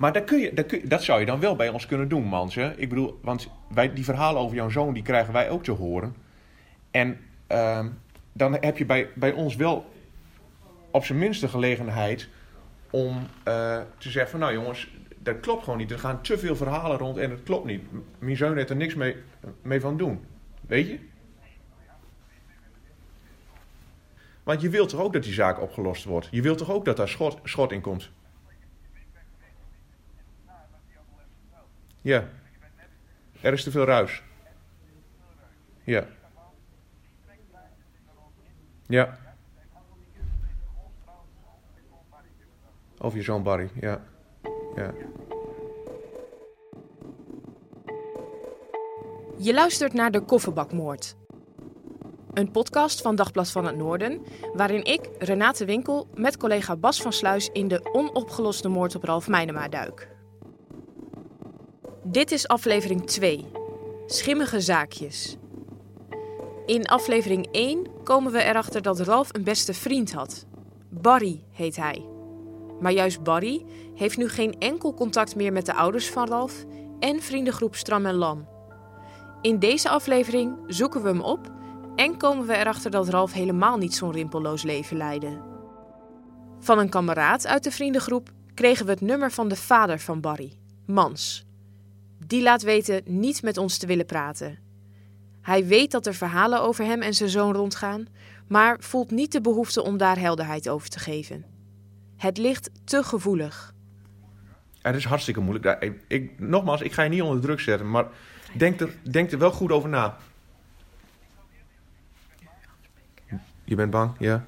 maar dat, kun je, dat, kun dat zou je dan wel bij ons kunnen doen, Mans. Hè? Ik bedoel, want wij, die verhalen over jouw zoon, die krijgen wij ook te horen. En ehm, dan heb je bij, bij ons wel op zijn minste gelegenheid om eh, te zeggen van... Nou jongens, dat klopt gewoon niet. Er gaan te veel verhalen rond en het klopt niet. Mijn zoon heeft er niks mee, mee van doen. Weet je? Want je wilt toch ook dat die zaak opgelost wordt? Je wilt toch ook dat daar schot, schot in komt? Ja. Er is te veel ruis. Ja. Ja. Over je zoon Barry, ja. Ja. Je luistert naar de Kofferbakmoord. Een podcast van Dagblad van het Noorden, waarin ik, Renate Winkel, met collega Bas van Sluis in de onopgeloste moord op Ralf Meinema duik. Dit is aflevering 2, Schimmige Zaakjes. In aflevering 1 komen we erachter dat Ralf een beste vriend had. Barry heet hij. Maar juist Barry heeft nu geen enkel contact meer met de ouders van Ralf en vriendengroep Stram en Lam. In deze aflevering zoeken we hem op en komen we erachter dat Ralf helemaal niet zo'n rimpelloos leven leidde. Van een kameraad uit de vriendengroep kregen we het nummer van de vader van Barry, Mans. Die laat weten niet met ons te willen praten. Hij weet dat er verhalen over hem en zijn zoon rondgaan, maar voelt niet de behoefte om daar helderheid over te geven. Het ligt te gevoelig. Het is hartstikke moeilijk. Ik- nogmaals, ik ga je niet onder druk zetten, maar denk er, denk er wel goed over na. Je bent bang, ja.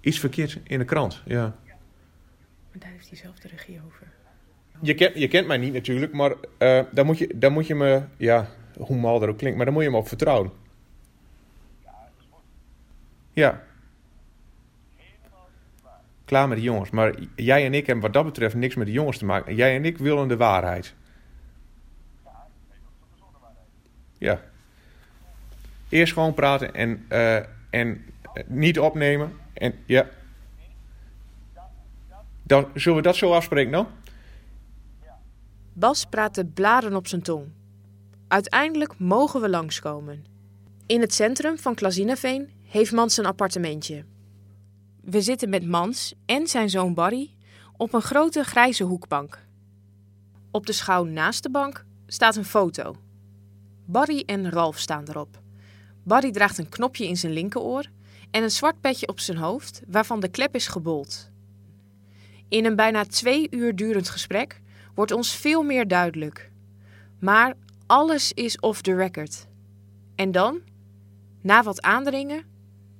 Iets verkeerd in de krant, ja. Maar daar heeft hij zelf de regie over. Je kent, je kent mij niet natuurlijk, maar eh daar, moet je, daar moet je me, ja, hoe mal dat ook klinkt, maar daar moet je me op vertrouwen. Ja. Klaar met de jongens, maar jij en ik hebben wat dat betreft niks met de jongens te maken. Jij en ik willen de waarheid. Ja. Eerst gewoon praten en, eh, en eh, niet opnemen. En ja. Dan, zullen we dat zo afspreken dan? Bas praat de blaren op zijn tong. Uiteindelijk mogen we langskomen. In het centrum van Klazinaveen heeft Mans een appartementje. We zitten met Mans en zijn zoon Barry op een grote grijze hoekbank. Op de schouw naast de bank staat een foto. Barry en Ralf staan erop. Barry draagt een knopje in zijn linkeroor en een zwart petje op zijn hoofd waarvan de klep is gebold. In een bijna twee uur durend gesprek wordt ons veel meer duidelijk. Maar alles is off the record. En dan, na wat aandringen,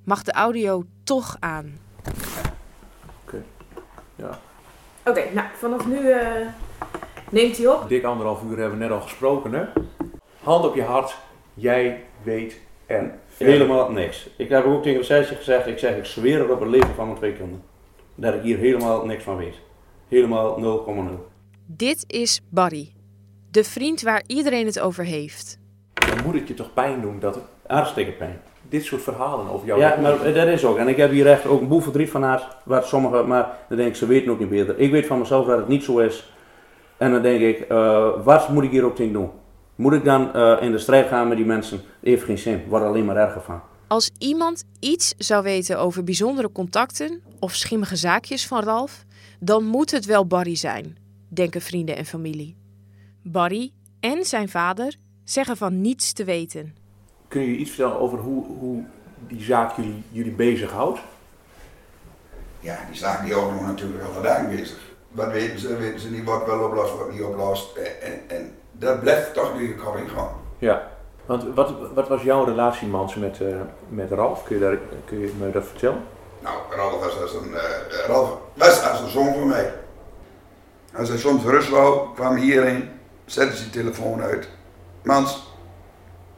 mag de audio toch aan. Ja. Oké, nou vanaf nu eh, neemt hij op. Dik anderhalf uur hebben we net al gesproken, hè? Hand op je hart, jij weet er Helemaal niks. Ik heb ook tegen de sessie gezegd, ik zeg ik zweer er op het leven van mijn twee kinderen. Dat ik hier helemaal niks van weet. Helemaal 0,0. Dit is Barry, de vriend waar iedereen het over heeft. Dan moet het je toch pijn doen dat Hartstikke pijn. dit soort verhalen over jou... Ja, maar dat is ook. En ik heb hier echt ook een boel verdriet van haar, waar sommigen, maar dan denk ik, ze weten ook niet beter. Ik weet van mezelf dat het niet zo is. En dan denk ik, eh, wat moet ik hier ook tegen doen? Moet ik dan eh, in de strijd gaan met die mensen? Heeft geen zin, wordt alleen maar erger van. Als iemand iets zou weten over bijzondere contacten of schimmige zaakjes van Ralf, dan moet het wel Barry zijn, denken vrienden en familie. Barry en zijn vader zeggen van niets te weten. Kun je iets vertellen over hoe, hoe die zaak jullie, jullie bezighoudt? Ja, die zaak die houden we natuurlijk al dagen bezig. Wat weten ze, weten ze niet, wat wel oplost, wat niet oplost. En, en, en dat blijft toch kop in gang. Ja. Want wat, wat was jouw relatie, Mans, met, eh, met Ralf? Kun je, daar, kun je me dat vertellen? Nou, Ralf was als een, eh, Ralf was als een zoon van mij. Als hij soms rust wou, kwam hij hierheen, zette zijn telefoon uit. Mans,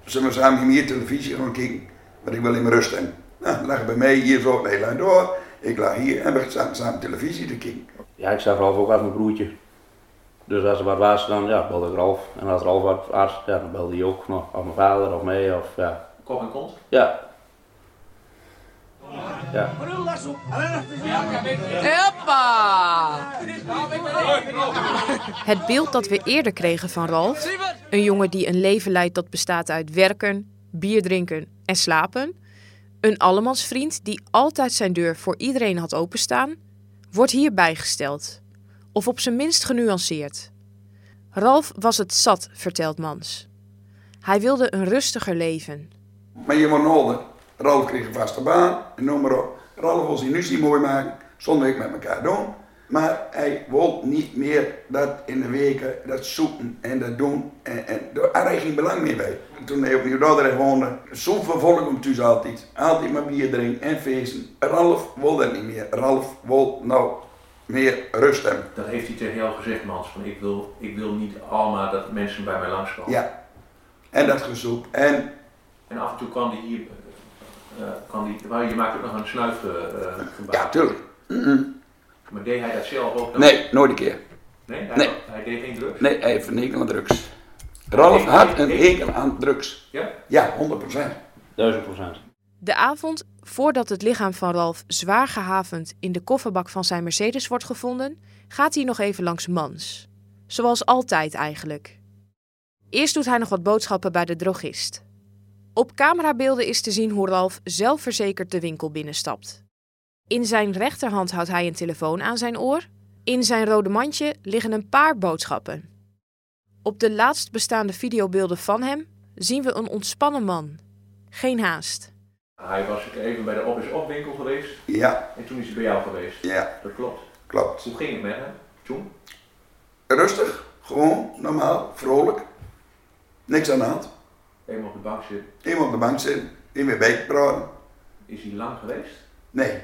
zullen we samen hier televisie gaan kijken? Want ik wil in mijn rust hebben. Nou, lag bij mij hier zo de hele door. Ik lag hier en we zaten samen televisie te kijken. Ja, ik zag Ralf ook als mijn broertje. Dus als er wat was, dan ja, belde ik Ralf. En als Ralf wat was, ja, dan belde hij ook nog. Of mijn vader of mij. Of, ja. Kop en kont? Ja. Ja. Het beeld dat we eerder kregen van Ralf, een jongen die een leven leidt dat bestaat uit werken, bier drinken en slapen, een allemansvriend die altijd zijn deur voor iedereen had openstaan, wordt hier bijgesteld. Of op zijn minst genuanceerd. Ralf was het zat, vertelt Mans. Hij wilde een rustiger leven. Maar je moet nodig. Ralf kreeg een vaste baan en noem maar op. Ralf wil zijn nu niet mooi maken, zonder ik met elkaar doen. Maar hij wil niet meer dat in de weken, dat zoeken en dat doen. En, en daar had hij geen belang meer bij. Toen hij opnieuw Dordrecht woonde, zoveel volk om thuis altijd. Altijd maar bier drinken en feesten. Ralf wil dat niet meer. Ralf wil nou meer rust hebben. Dat heeft hij tegen jou gezegd, Mans. Van ik, wil, ik wil niet allemaal dat mensen bij mij langskomen. Ja. En dat gezoek. En En af en toe kwam hij hier... eh, die, maar je maakt ook nog een snuif eh, eh, ja, tuurlijk. Maar deed hij dat zelf ook dan? Nee, nooit een keer. Nee? Hij, Nee. hij deed geen drugs? Nee, hij heeft een hekel aan drugs. Ralf had een hekel aan drugs. Ja? Ja, 100 procent. Duizend procent. De avond voordat het lichaam van Ralf zwaar gehavend in de kofferbak van zijn Mercedes wordt gevonden, gaat hij nog even langs Mans. Zoals altijd eigenlijk. Eerst doet hij nog wat boodschappen bij de drogist. Op camerabeelden is te zien hoe Ralf zelfverzekerd de winkel binnenstapt. In zijn rechterhand houdt hij een telefoon aan zijn oor. In zijn rode mandje liggen een paar boodschappen. Op de laatst bestaande videobeelden van hem zien we een ontspannen man. Geen haast. Hij was even bij de op is op winkel geweest Ja, en toen is hij bij jou geweest. ja, Dat klopt. klopt. Hoe ging het met hem toen? Rustig, gewoon, normaal, vrolijk. Niks aan de hand. Even op de bank zitten. Even op de bank zitten, even weer bij praten. Is hij lang geweest? Nee.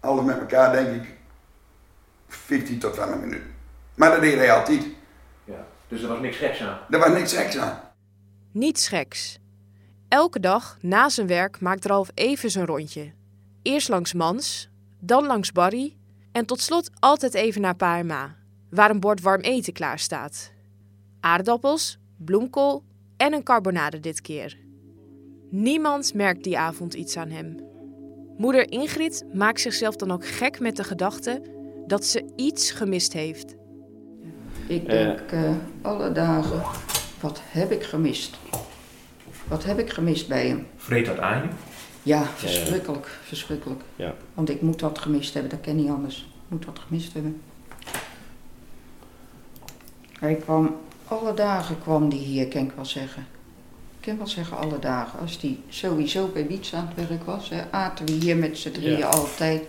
Alles met elkaar denk ik 15 tot 20 minuten. Maar dat deed hij altijd. Ja. Dus er was niks geks aan. Er was niks geks aan. Niets geks. Elke dag na zijn werk maakt Ralf even zijn rondje. Eerst langs Mans, dan langs Barry en tot slot altijd even naar Pa en Ma, waar een bord warm eten klaar staat. Aardappels, bloemkool en een carbonade dit keer. Niemand merkt die avond iets aan hem. Moeder Ingrid maakt zichzelf dan ook gek met de gedachte dat ze iets gemist heeft. Ik denk eh, alle dagen, wat heb ik gemist? Wat heb ik gemist bij hem? Vreet dat aan je? Ja, verschrikkelijk, verschrikkelijk. Ja. Want ik moet wat gemist hebben, dat ken niet anders. Ik moet wat gemist hebben. Hij kwam, alle dagen kwam die hier, kan ik wel zeggen. Ik kan wel zeggen alle dagen. Als die sowieso bij Wiets aan het werk was, hè, aten we hier met z'n drieën Ja. altijd.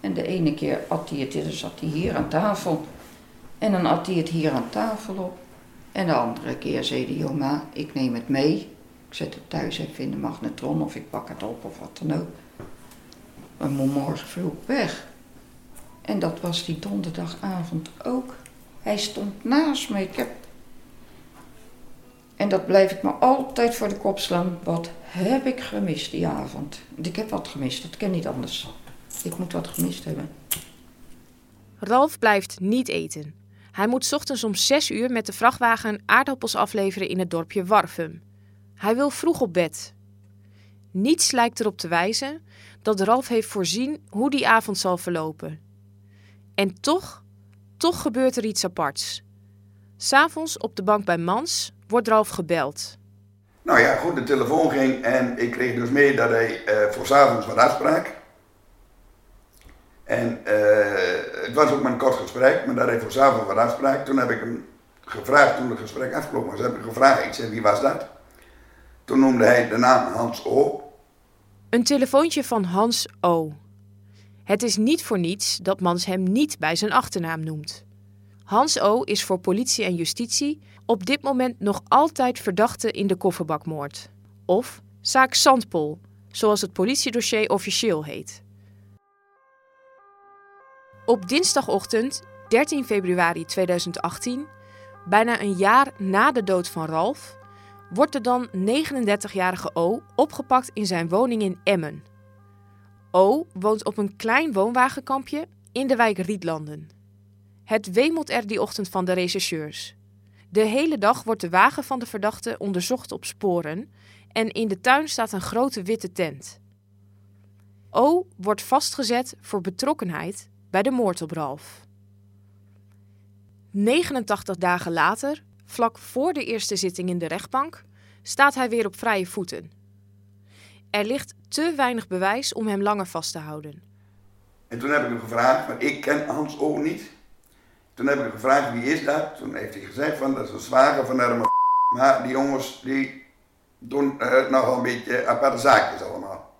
En de ene keer at hij het, dan zat hij hier aan tafel. En dan at hij het hier aan tafel op. En de andere keer zei hij, joh ma, ik neem het mee. Ik zet het thuis even in de magnetron of ik pak het op of wat dan ook. We moeten morgen vroeg weg. En dat was die donderdagavond ook. Hij stond naast me. Ik heb... En dat blijf ik me altijd voor de kop slaan. Wat heb ik gemist die avond? Ik heb wat gemist, dat kan niet anders. Ik moet wat gemist hebben. Ralf blijft niet eten. Hij moet ochtends om 6 uur met de vrachtwagen aardappels afleveren in het dorpje Warfum. Hij wil vroeg op bed. Niets lijkt erop te wijzen dat Ralf heeft voorzien hoe die avond zal verlopen. En toch, toch gebeurt er iets aparts. S'avonds op de bank bij Mans wordt Ralf gebeld. Nou ja, goed, de telefoon ging en ik kreeg dus mee dat hij eh, voor s'avonds wat afspraak. En eh, het was ook maar een kort gesprek, maar dat hij voor s'avonds wat afspraak. Toen heb ik hem gevraagd, toen het gesprek afgelopen was, heb ik gevraagd, ik zei, wie was dat? Toen noemde hij de naam Hans O. Een telefoontje van Hans O. Het is niet voor niets dat Mans hem niet bij zijn achternaam noemt. Hans O. is voor politie en justitie op dit moment nog altijd verdachte in de kofferbakmoord. Of zaak Zandpol, zoals het politiedossier officieel heet. Op dinsdagochtend 13 februari 2018, bijna een jaar na de dood van Ralf, wordt de dan 39-jarige O opgepakt in zijn woning in Emmen. O woont op een klein woonwagenkampje in de wijk Rietlanden. Het wemelt er die ochtend van de rechercheurs. De hele dag wordt de wagen van de verdachte onderzocht op sporen en in de tuin staat een grote witte tent. O wordt vastgezet voor betrokkenheid bij de moord op Ralf. 89 dagen later, vlak voor de eerste zitting in de rechtbank, staat hij weer op vrije voeten. Er ligt te weinig bewijs om hem langer vast te houden. En toen heb ik hem gevraagd, want ik ken Hans O niet. Toen heb ik hem gevraagd wie is dat. Toen heeft hij gezegd van dat is een zwager van Herman. Maar die jongens die doen uh, nogal een beetje aparte zaakjes allemaal.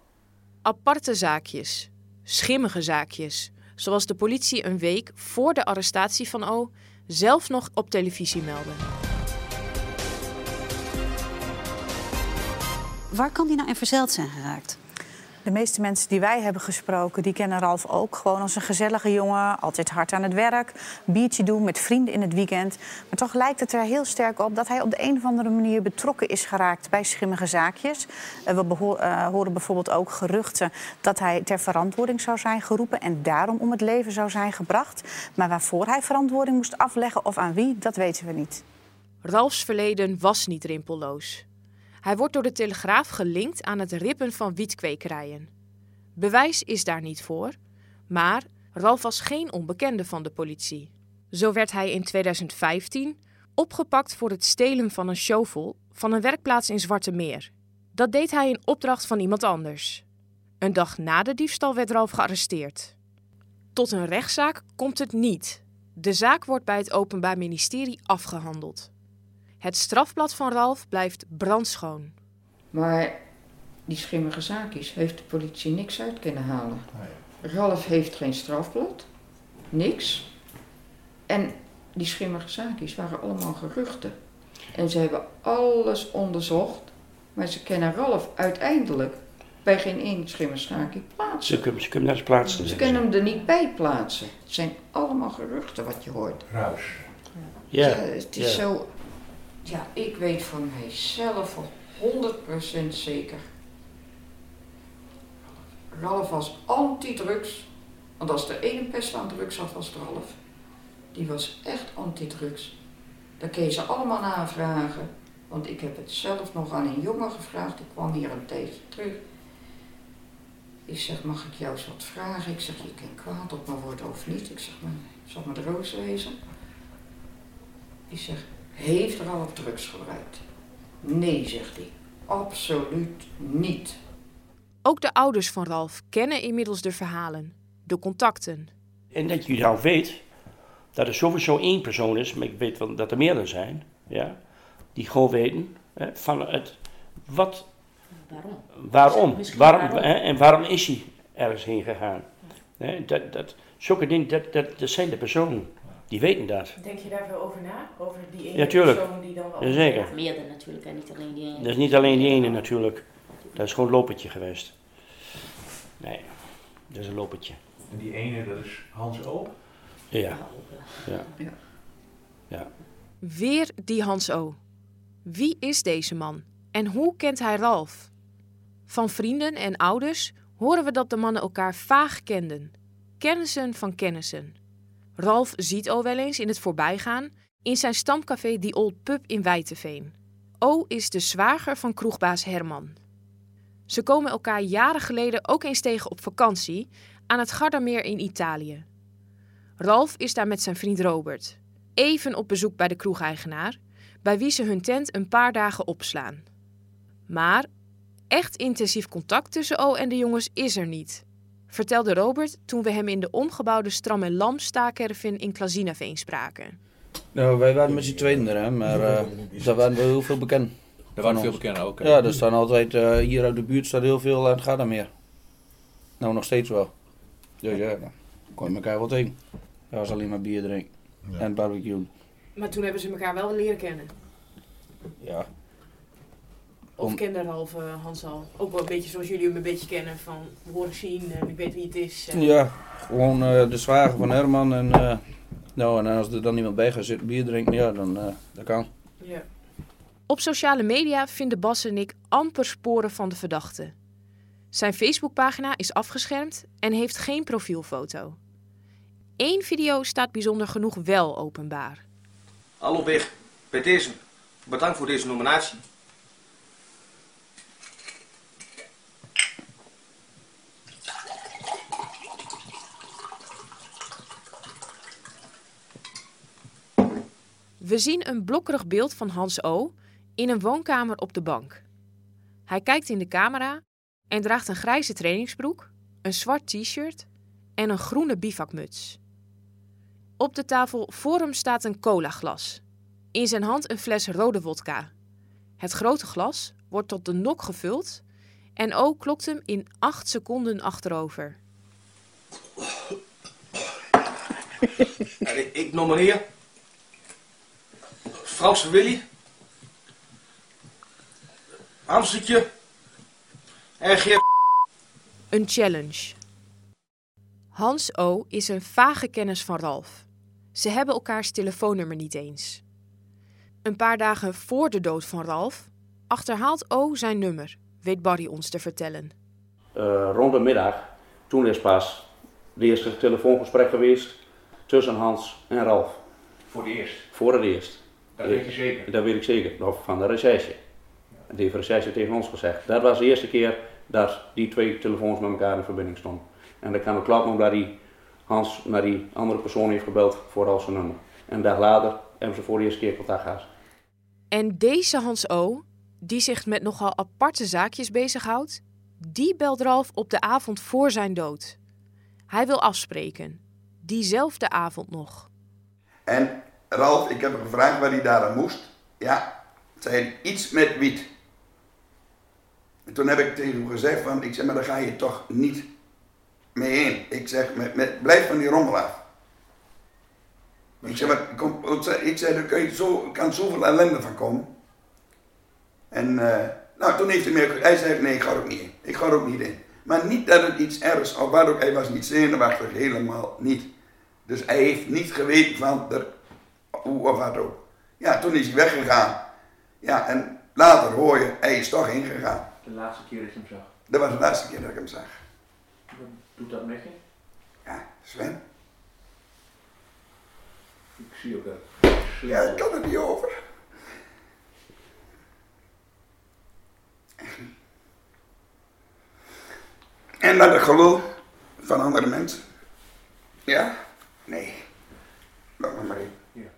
Aparte zaakjes, schimmige zaakjes, zoals de politie een week voor de arrestatie van O zelf nog op televisie meldde. Waar kan die nou in verzeild zijn geraakt? De meeste mensen die wij hebben gesproken, die kennen Ralf ook gewoon als een gezellige jongen. Altijd hard aan het werk, biertje doen met vrienden in het weekend. Maar toch lijkt het er heel sterk op dat hij op de een of andere manier betrokken is geraakt bij schimmige zaakjes. Uh, we uh, horen bijvoorbeeld ook geruchten dat hij ter verantwoording zou zijn geroepen en daarom om het leven zou zijn gebracht. Maar waarvoor hij verantwoording moest afleggen of aan wie, dat weten we niet. Ralfs verleden was niet rimpelloos. Hij wordt door de Telegraaf gelinkt aan het rippen van wietkwekerijen. Bewijs is daar niet voor, maar Ralf was geen onbekende van de politie. Zo werd hij in 2015 opgepakt voor het stelen van een shovel van een werkplaats in Zwarte Meer. Dat deed hij in opdracht van iemand anders. Een dag na de diefstal werd Ralf gearresteerd. Tot een rechtszaak komt het niet. De zaak wordt bij het Openbaar Ministerie afgehandeld. Het strafblad van Ralf blijft brandschoon. Maar die schimmige zaakjes heeft de politie niks uit kunnen halen. Ralf heeft geen strafblad, niks. En die schimmige zaakjes waren allemaal geruchten. En ze hebben alles onderzocht, maar ze kennen Ralf uiteindelijk bij geen één schimmige zaakje plaatsen. Ze kunnen, ze kunnen eens plaatsen. Ze kunnen hem er niet bij plaatsen. Het zijn allemaal geruchten wat je hoort. Ruis. Ja, ja het is ja. zo ja, ik weet van mijzelf voor 100% zeker. Ralf was anti-drugs. Want als er één pest aan drugs had, was het Ralf. Die was echt anti-drugs. Daar kun ze allemaal navragen. Want ik heb het zelf nog aan een jongen gevraagd. Ik kwam hier een tijdje terug. Ik zeg, mag ik jou eens wat vragen? Ik zeg, je kan kwaad op me worden of niet. Ik zeg, maar, zal maar de roos wezen? Ik zeg, heeft Ralf drugs gebruikt? Nee, zegt hij. Absoluut niet. Ook de ouders van Ralf kennen inmiddels de verhalen, de contacten. En dat je nou weet dat er sowieso één persoon is, maar ik weet wel dat er meerdere zijn, ja, die gewoon weten hè, van het wat. Waarom? Waarom? waarom, waarom. Hè, en waarom is hij ergens heen gegaan? Hè, dat, dat, zulke dingen, dat, dat, dat zijn de personen. Die weten dat. Denk je daar veel over na? Over die ene ja, persoon die dan wel... Ja, zeker. Ja, meerdere natuurlijk en niet alleen die ene. Dat is niet alleen die ene natuurlijk. Dat is gewoon een lopertje geweest. Nee, dat is een lopertje. En die ene, dat is Hans O? Ja. Ja. Ja. ja. Weer die Hans O. Wie is deze man? En hoe kent hij Ralf? Van vrienden en ouders horen we dat de mannen elkaar vaag kenden. Kennissen van kennissen. Ralf ziet O wel eens in het voorbijgaan in zijn stamcafé Die Old Pub in Wijteveen. O is de zwager van kroegbaas Herman. Ze komen elkaar jaren geleden ook eens tegen op vakantie aan het Gardameer in Italië. Ralf is daar met zijn vriend Robert. Even op bezoek bij de kroegeigenaar, bij wie ze hun tent een paar dagen opslaan. Maar echt intensief contact tussen O en de jongens is er niet vertelde Robert toen we hem in de omgebouwde Stram en Lam in Klazinaveen spraken. Nou, wij waren met z'n tweeën er, hè, maar uh, daar waren we heel veel bekend. Daar waren veel bekend ook. Hè? Ja, er staan altijd, uh, hier uit de buurt staat heel veel aan het Gardameer. Nou, nog steeds wel. Dus ja, dan kon je elkaar wel tegen. Dat was alleen maar bier drinken ja. en barbecue. Maar toen hebben ze elkaar wel leren kennen. Ja, Of Ralf uh, Hans al? Ook wel een beetje zoals jullie hem een beetje kennen van horen zien en ik weet wie het is. en- ja gewoon eh, de zwager van Herman en eh, Nou, en als er dan iemand bij gaat zitten bier drinken, ja, dan uh, dat kan. Ja. Op sociale media vinden Bas en ik amper sporen van de verdachte. Zijn Facebookpagina is afgeschermd en heeft geen profielfoto. Eén video staat bijzonder genoeg wel openbaar. Hallo weg, bij deze. Bedankt voor deze nominatie. We zien een blokkerig beeld van Hans O. in een woonkamer op de bank. Hij kijkt in de camera en draagt een grijze trainingsbroek, een zwart t-shirt en een groene bivakmuts. Op de tafel voor hem staat een colaglas. In zijn hand een fles rode wodka. Het grote glas wordt tot de nok gevuld en O klokt hem in acht seconden achterover. Ik nomineer Franse Willy, Hamstertje en Geert. Een challenge. Hans O. is een vage kennis van Ralf. Ze hebben elkaars telefoonnummer niet eens. Een paar dagen voor de dood van Ralf achterhaalt O zijn nummer, weet Barry ons te vertellen. Uh, rond de middag, toen is pas de eerste telefoongesprek geweest tussen Hans en Ralf. Voor het eerst? Voor het eerst. Dat weet je zeker? Dat weet ik zeker, of van de recherche. Die heeft recherche tegen ons gezegd. Dat was de eerste keer dat die twee telefoons met elkaar in verbinding stonden. En dat kan ook kloppen omdat die Hans naar die andere persoon heeft gebeld voor al zijn nummer. En een dag later hebben ze voor de eerste keer contact gehad. En deze Hans O., die zich met nogal aparte zaakjes bezighoudt, die belt Ralf op de avond voor zijn dood. Hij wil afspreken. Diezelfde avond nog. En Ralf, ik heb hem gevraagd waar hij daar aan moest. Ja, zei iets met wiet. En toen heb ik tegen hem gezegd van, ik zeg, maar daar ga je toch niet mee heen. Ik zeg, met, blijf van die rommel af. Ik zeg, maar, kom, ik zei, er kan, zo, kan zoveel ellende van komen. En uh, nou, toen heeft hij me, hij zei, nee, ik ga er ook niet in. Ik ga er ook niet in. Maar niet dat het iets ergs, of wat ook, hij was niet zenuwachtig, helemaal niet. Dus hij heeft niet geweten van, er, hoe of wat ook. Ja, toen is hij weggegaan. Ja, en later hoor je, hij is toch ingegaan. De laatste keer dat je hem zag? Dat was de laatste keer dat ik hem zag. Wat doet dat met je? Ja, Sven. Ik zie ook dat. Ja, ik kan er niet over. En dat het gelul van andere mensen. Ja? Nee. Laat maar maar in. Ja.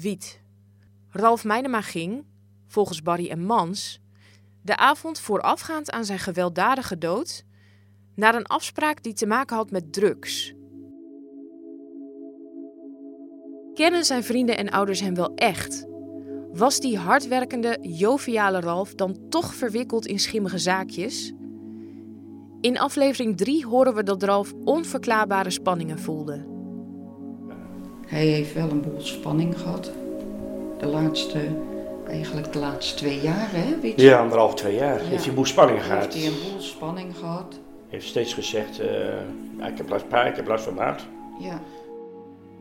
Wiet. Ralf Meinema ging, volgens Barry en Mans, de avond voorafgaand aan zijn gewelddadige dood naar een afspraak die te maken had met drugs. Kennen zijn vrienden en ouders hem wel echt? Was die hardwerkende, joviale Ralf dan toch verwikkeld in schimmige zaakjes? In aflevering 3 horen we dat Ralf onverklaarbare spanningen voelde. Hij heeft wel een boel spanning gehad. De laatste, eigenlijk de laatste twee jaar, hè? Weet je? Ja, anderhalf, twee jaar. Heeft hij een boel spanning gehad. Heeft hij een boel spanning gehad. Heeft steeds gezegd, uh, ik heb last van ik heb last van maat. Ja.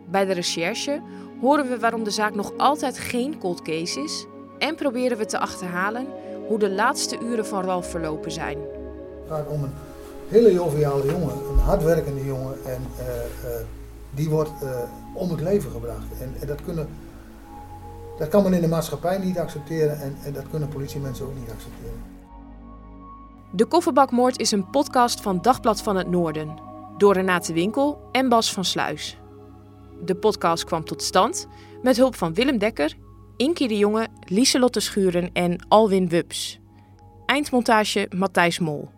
Bij de recherche horen we waarom de zaak nog altijd geen cold case is en proberen we te achterhalen hoe de laatste uren van Ralf verlopen zijn. Het gaat om een hele joviale jongen, een hardwerkende jongen en uh, uh, die wordt uh, om het leven gebracht. En, en, dat, kunnen, dat kan men in de maatschappij niet accepteren en, en dat kunnen politiemensen ook niet accepteren. De Kofferbakmoord is een podcast van Dagblad van het Noorden door Renate Winkel en Bas van Sluis. De podcast kwam tot stand met hulp van Willem Dekker, Inkie de Jonge, Lieselotte Schuren en Alwin Wubs. Eindmontage Matthijs Mol.